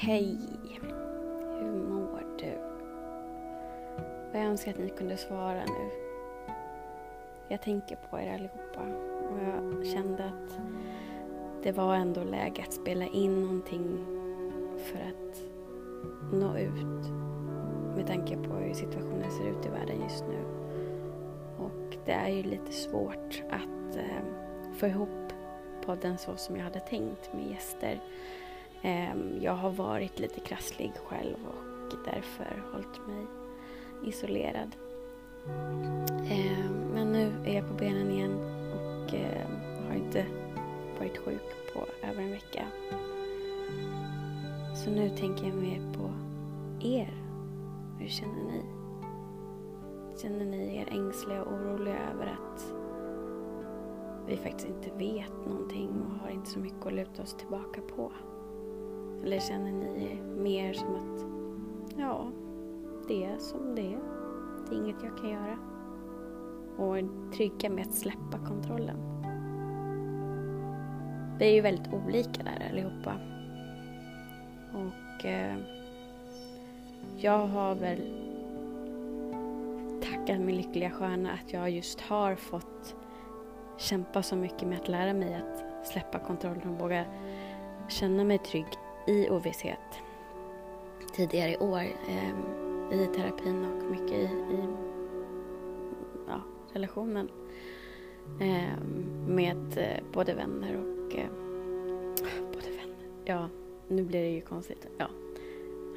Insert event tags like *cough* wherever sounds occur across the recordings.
Hej! Hur mår du? Jag önskar att ni kunde svara nu. Jag tänker på er allihopa och jag kände att det var ändå läge att spela in någonting för att nå ut med tanke på hur situationen ser ut i världen just nu. Och det är ju lite svårt att eh, få ihop podden så som jag hade tänkt med gäster. Ehm, jag har varit lite krasslig själv och därför hållit mig isolerad. Ehm, men nu är jag på benen igen och ehm, har inte varit sjuk på över en vecka. Så nu tänker jag mer på er. Hur känner ni? Känner ni er ängsliga och oroliga över att vi faktiskt inte vet någonting och har inte så mycket att luta oss tillbaka på? Eller känner ni mer som att, ja, det är som det är. Det är inget jag kan göra. Och är trygga med att släppa kontrollen. Vi är ju väldigt olika där allihopa. Och eh, jag har väl tackat min lyckliga stjärna att jag just har fått kämpa så mycket med att lära mig att släppa kontrollen och våga känna mig trygg i ovisshet tidigare i år eh, i terapin och mycket i, i ja, relationen eh, med eh, både vänner och... Eh, både vänner? Ja, nu blir det ju konstigt. Ja,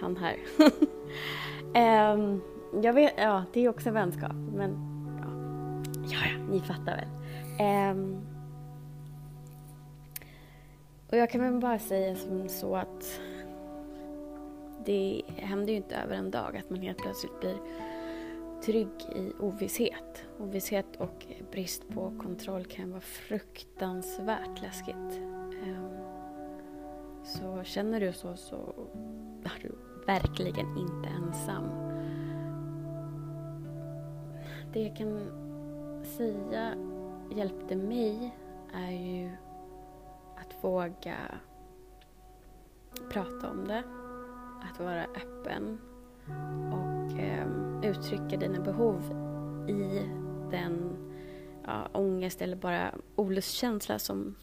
han här. *laughs* Ehm, jag vet, ja, det är också vänskap, men ja, ja, ja ni fattar väl. Ehm, och jag kan väl bara säga som så att det händer ju inte över en dag att man helt plötsligt blir trygg i ovisshet. Ovisshet och brist på kontroll kan vara fruktansvärt läskigt. Ehm, så känner du så så är du verkligen inte ensam. Det jag kan säga hjälpte mig är ju våga prata om det, att vara öppen och eh, uttrycka dina behov i den ja, ångest eller bara olustkänsla som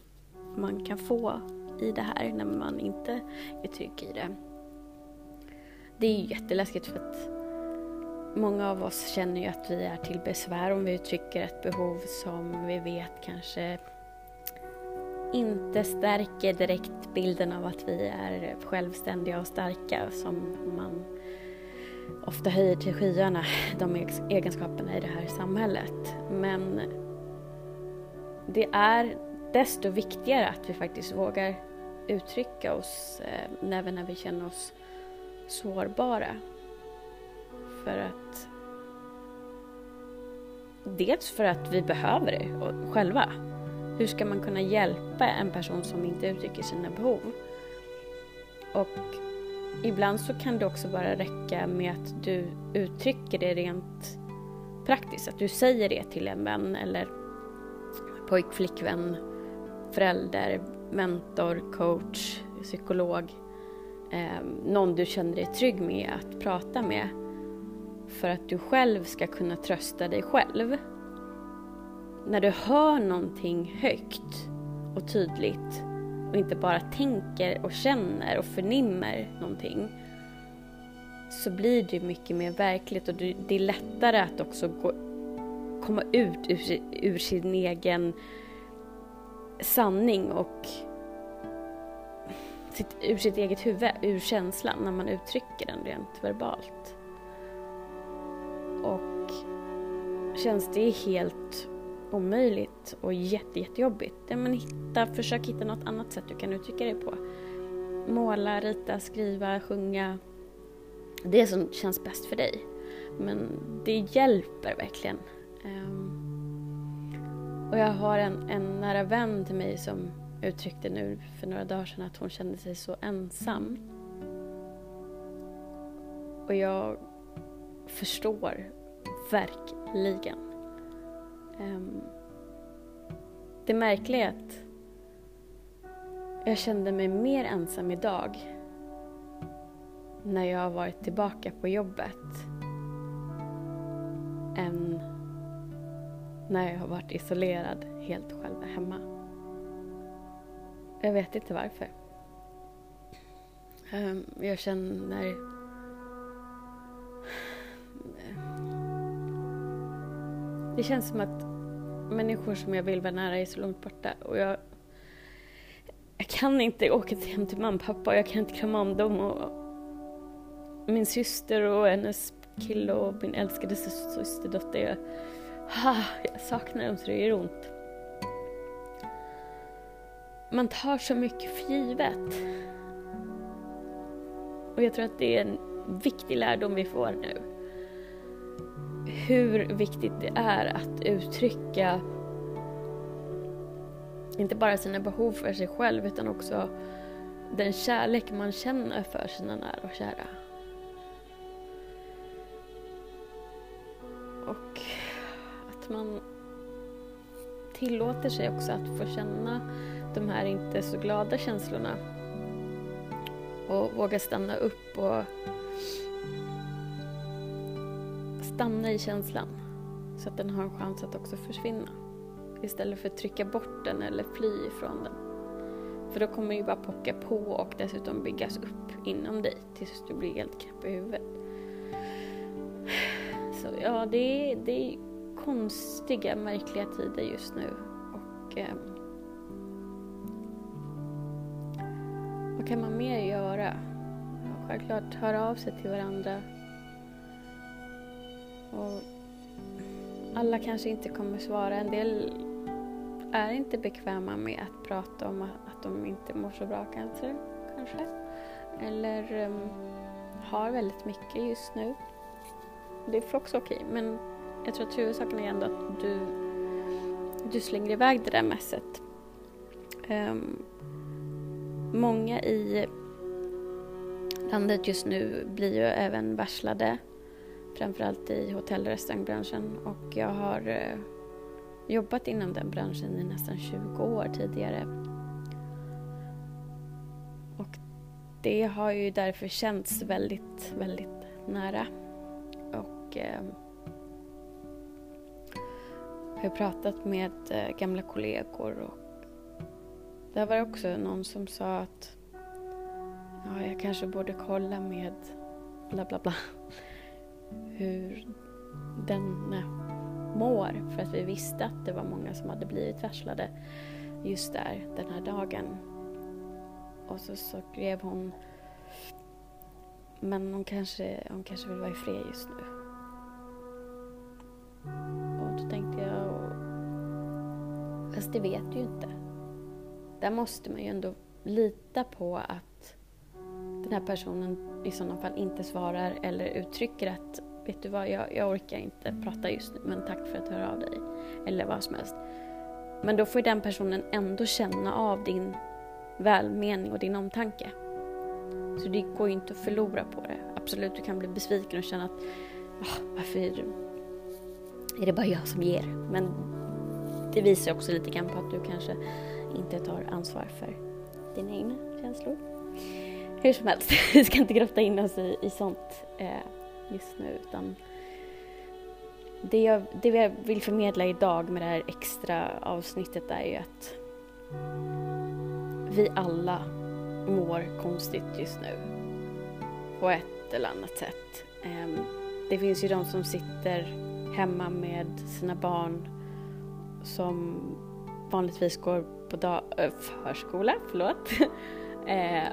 man kan få i det här när man inte är trygg i det. Det är ju jätteläskigt för att många av oss känner ju att vi är till besvär om vi uttrycker ett behov som vi vet kanske inte stärker direkt bilden av att vi är självständiga och starka som man ofta höjer till skyarna, de egenskaperna i det här samhället. Men det är desto viktigare att vi faktiskt vågar uttrycka oss eh, även när vi känner oss sårbara. För att Dels för att vi behöver det själva. Hur ska man kunna hjälpa en person som inte uttrycker sina behov? Och ibland så kan det också bara räcka med att du uttrycker det rent praktiskt. Att du säger det till en vän eller pojk, flickvän, förälder, mentor, coach, psykolog. Eh, någon du känner dig trygg med att prata med. För att du själv ska kunna trösta dig själv. När du hör någonting högt och tydligt och inte bara tänker och känner och förnimmer någonting så blir det mycket mer verkligt och det är lättare att också gå, komma ut ur, ur sin egen sanning och sitt, ur sitt eget huvud, ur känslan när man uttrycker den rent verbalt. Och känns det helt omöjligt och jätte, jättejobbigt, ja, men hitta, försök hitta något annat sätt du kan uttrycka dig på. Måla, rita, skriva, sjunga. Det som känns bäst för dig. Men det hjälper verkligen. Um, och jag har en, en nära vän till mig som uttryckte nu för några dagar sedan att hon kände sig så ensam. Och jag förstår verkligen. Ehm, det märkliga är att jag kände mig mer ensam idag när jag har varit tillbaka på jobbet än när jag har varit isolerad helt själv hemma. Jag vet inte varför. Ehm, jag känner Det känns som att människor som jag vill vara nära är så långt borta och jag, jag kan inte åka hem till mamma och pappa och jag kan inte krama om dem och min syster och hennes kille och min älskade systerdotter. Jag, ah, jag saknar dem så det gör ont. Man tar så mycket för givet. Och jag tror att det är en viktig lärdom vi får nu. Hur viktigt det är att uttrycka inte bara sina behov för sig själv utan också den kärlek man känner för sina nära och kära. Och att man tillåter sig också att få känna de här inte så glada känslorna och våga stanna upp och stanna i känslan så att den har en chans att också försvinna istället för att trycka bort den eller fly ifrån den. För då kommer det ju bara pocka på och dessutom byggas upp inom dig tills du blir helt knäpp i huvudet. Så ja, det är, det är konstiga, märkliga tider just nu. Och eh, Vad kan man mer göra? Självklart höra av sig till varandra. Och alla kanske inte kommer svara. En del är inte bekväma med att prata om att de inte mår så bra cancer, kanske. Eller um, har väldigt mycket just nu. Det är också okej, okay, men jag tror att huvudsaken är ändå att du, du slänger iväg det där messet. Um, många i landet just nu blir ju även varslade. Framförallt i hotell och restaurangbranschen och jag har eh, jobbat inom den branschen i nästan 20 år tidigare. Och det har ju därför känts väldigt, väldigt nära. Och eh, jag har pratat med eh, gamla kollegor och där var det också någon som sa att ja, jag kanske borde kolla med bla bla bla hur den mår för att vi visste att det var många som hade blivit varslade just där den här dagen. Och så, så skrev hon men hon kanske, hon kanske vill vara i fred just nu. Och då tänkte jag, fast det vet du ju inte. Där måste man ju ändå lita på att den här personen i sådana fall inte svarar eller uttrycker att vet du vad, jag, jag orkar inte prata just nu men tack för att du hör av dig. Eller vad som helst. Men då får den personen ändå känna av din välmening och din omtanke. Så det går ju inte att förlora på det. Absolut, du kan bli besviken och känna att oh, varför är det bara jag som ger? Men det visar också lite grann på att du kanske inte tar ansvar för dina egna känslor. Hur som helst, *laughs* vi ska inte grotta in oss i, i sånt eh, just nu utan det jag, det jag vill förmedla idag med det här extra avsnittet är ju att vi alla mår konstigt just nu. På ett eller annat sätt. Ehm, det finns ju de som sitter hemma med sina barn som vanligtvis går på dag, förskola, förlåt, *laughs* eh,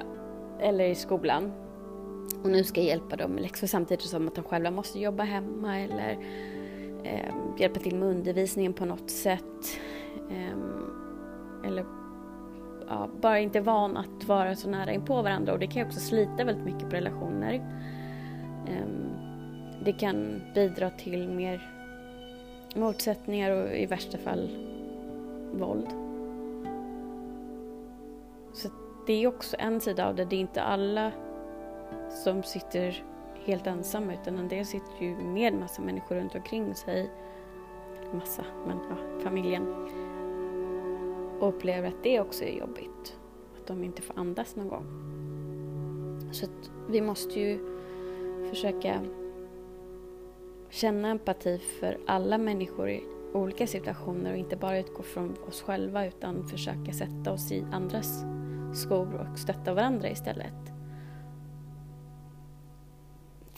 eller i skolan. Och nu ska jag hjälpa dem med läxor samtidigt som att de själva måste jobba hemma eller eh, hjälpa till med undervisningen på något sätt. Eh, eller ja, bara inte van att vara så nära in på varandra och det kan ju också slita väldigt mycket på relationer. Eh, det kan bidra till mer motsättningar och i värsta fall våld. Så det är också en sida av det. Det är inte alla som sitter helt ensamma utan en del sitter ju med massa människor runt omkring sig. Massa, men ja, familjen. Och upplever att det också är jobbigt. Att de inte får andas någon gång. Så att vi måste ju försöka känna empati för alla människor i olika situationer och inte bara utgå från oss själva utan försöka sätta oss i andras skor och stötta varandra istället.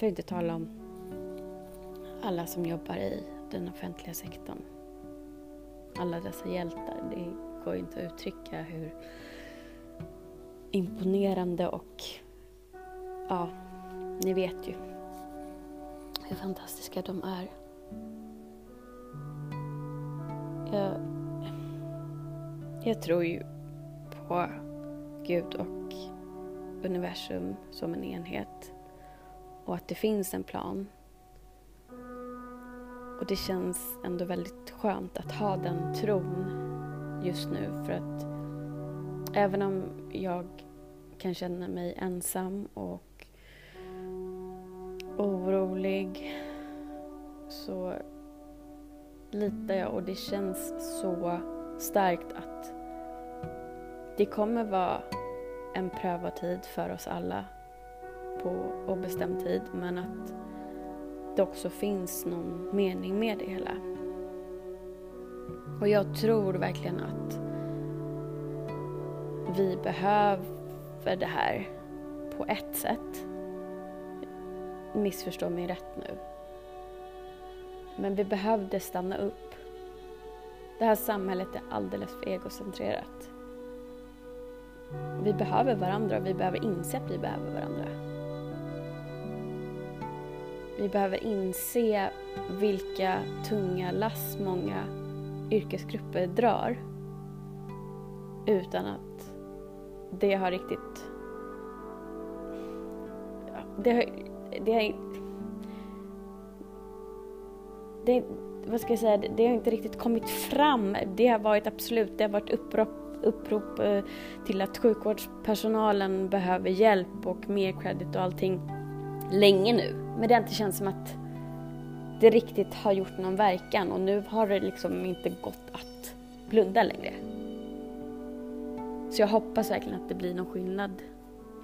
För att inte tala om alla som jobbar i den offentliga sektorn. Alla dessa hjältar. Det går inte att uttrycka hur imponerande och ja, ni vet ju hur fantastiska de är. Jag, jag tror ju på Gud och universum som en enhet och att det finns en plan. Och det känns ändå väldigt skönt att ha den tron just nu för att även om jag kan känna mig ensam och orolig så litar jag och det känns så starkt att det kommer vara en prövotid för oss alla på obestämd tid men att det också finns någon mening med det hela. Och jag tror verkligen att vi behöver det här på ett sätt. Missförstå mig rätt nu. Men vi behövde stanna upp. Det här samhället är alldeles för egocentrerat. Vi behöver varandra och vi behöver inse att vi behöver varandra. Vi behöver inse vilka tunga lass många yrkesgrupper drar utan att det har riktigt... Det har... Det har det, vad ska jag säga, det har inte riktigt kommit fram. Det har varit absolut, det har varit upprop, upprop eh, till att sjukvårdspersonalen behöver hjälp och mer credit och allting länge nu. Men det har inte känts som att det riktigt har gjort någon verkan och nu har det liksom inte gått att blunda längre. Så jag hoppas verkligen att det blir någon skillnad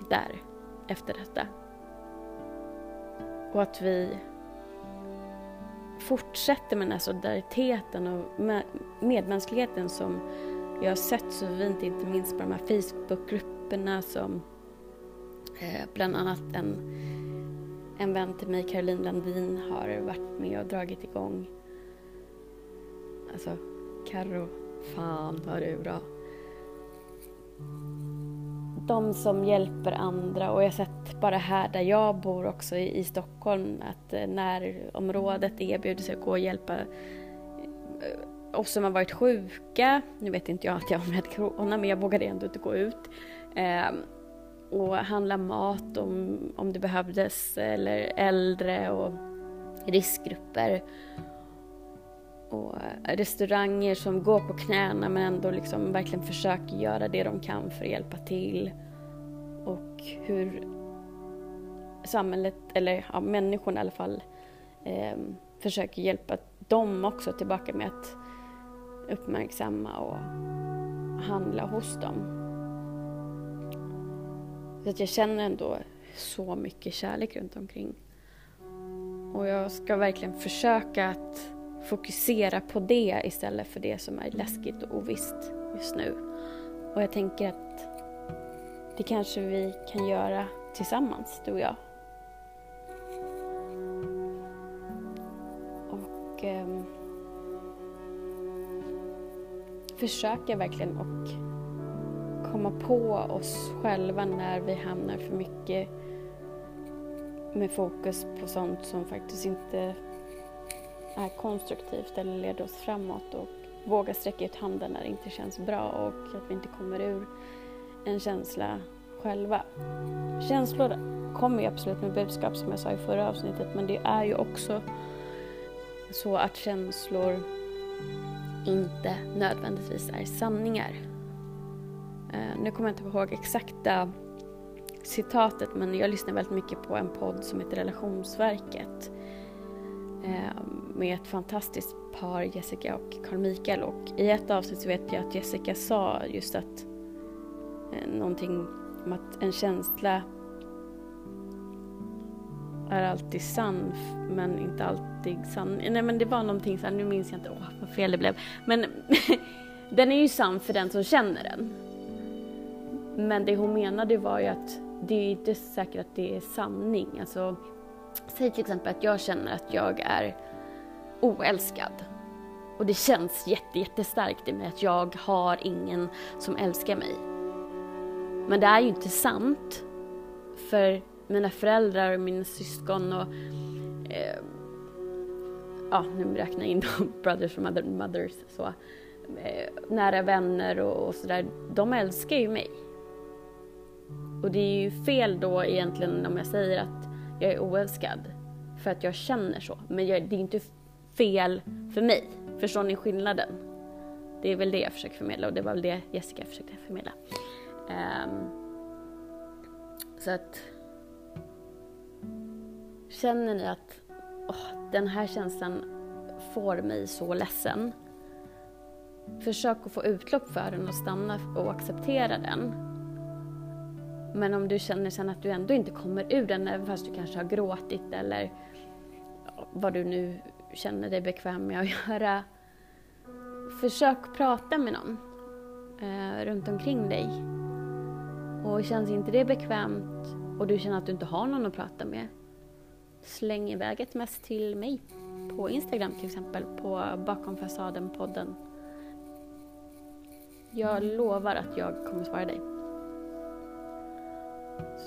där efter detta. Och att vi fortsätter med den här solidariteten och medmänskligheten som jag har sett så fint, inte minst på de här Facebookgrupperna som eh, bland annat en, en vän till mig, Caroline Landin, har varit med och dragit igång. Alltså, Carro, fan vad du är bra. De som hjälper andra och jag har sett bara här där jag bor också i, i Stockholm att när närområdet erbjuder sig att gå och hjälpa eh, oss som har varit sjuka, nu vet inte jag att jag har med corona men jag vågade ändå inte gå ut. Eh, och handla mat om, om det behövdes eller äldre och riskgrupper och eh, restauranger som går på knäna men ändå liksom verkligen försöker göra det de kan för att hjälpa till. Och hur samhället, eller ja, människorna i alla fall, eh, försöker hjälpa dem också tillbaka med att uppmärksamma och handla hos dem. Så att jag känner ändå så mycket kärlek runt omkring. Och jag ska verkligen försöka att fokusera på det istället för det som är läskigt och ovisst just nu. Och jag tänker att det kanske vi kan göra tillsammans, du och jag. Och eh, försöka verkligen och komma på oss själva när vi hamnar för mycket med fokus på sånt som faktiskt inte är konstruktivt eller leder oss framåt och våga sträcka ut handen när det inte känns bra och att vi inte kommer ur en känsla själva. Känslor kommer ju absolut med budskap som jag sa i förra avsnittet men det är ju också så att känslor inte nödvändigtvis är sanningar. Eh, nu kommer jag inte ihåg exakta citatet men jag lyssnar väldigt mycket på en podd som heter Relationsverket eh, med ett fantastiskt par, Jessica och Carl Mikael. Och i ett avsnitt så vet jag att Jessica sa just att eh, någonting om att en känsla är alltid sann men inte alltid sann. Nej men det var någonting så här, nu minns jag inte, åh vad fel det blev. Men *laughs* den är ju sann för den som känner den. Men det hon menade var ju att det är inte säkert att det är sanning. Alltså, säg till exempel att jag känner att jag är oälskad. Och det känns jätte, jättestarkt i mig att jag har ingen som älskar mig. Men det är ju inte sant. För mina föräldrar och mina syskon och eh, ja, nu räknar jag in de *laughs* brothers och mother, mothers så. Eh, nära vänner och, och sådär, de älskar ju mig. Och det är ju fel då egentligen om jag säger att jag är oälskad för att jag känner så. Men jag, det är inte fel för mig. Förstår ni skillnaden? Det är väl det jag försöker förmedla och det var väl det Jessica försökte förmedla. Um, så att Känner ni att oh, den här känslan får mig så ledsen? Försök att få utlopp för den och stanna och acceptera den. Men om du känner sen att du ändå inte kommer ur den, även fast du kanske har gråtit eller vad du nu känner dig bekväm med att *laughs* göra. Försök prata med någon eh, runt omkring dig. Och känns inte det bekvämt och du känner att du inte har någon att prata med, släng iväg ett mess till mig på Instagram till exempel, på Bakom fasaden-podden. Jag lovar att jag kommer svara dig.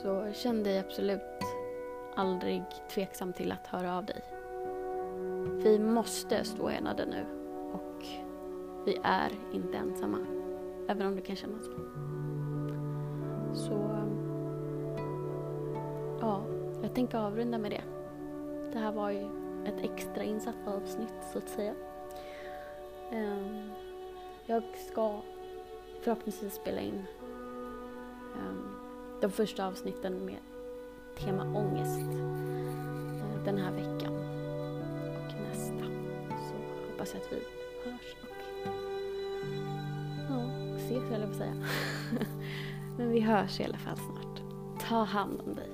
Så känn dig absolut aldrig tveksam till att höra av dig. Vi måste stå enade nu och vi är inte ensamma. Även om det kan kännas så. Så ja, jag tänkte avrunda med det. Det här var ju ett extra insatt avsnitt så att säga. Ehm, jag ska förhoppningsvis spela in um, de första avsnitten med tema ångest eh, den här veckan och nästa. Så hoppas jag att vi hörs och ja, ses höll jag på att säga. *laughs* Men vi hörs i alla fall snart. Ta hand om dig.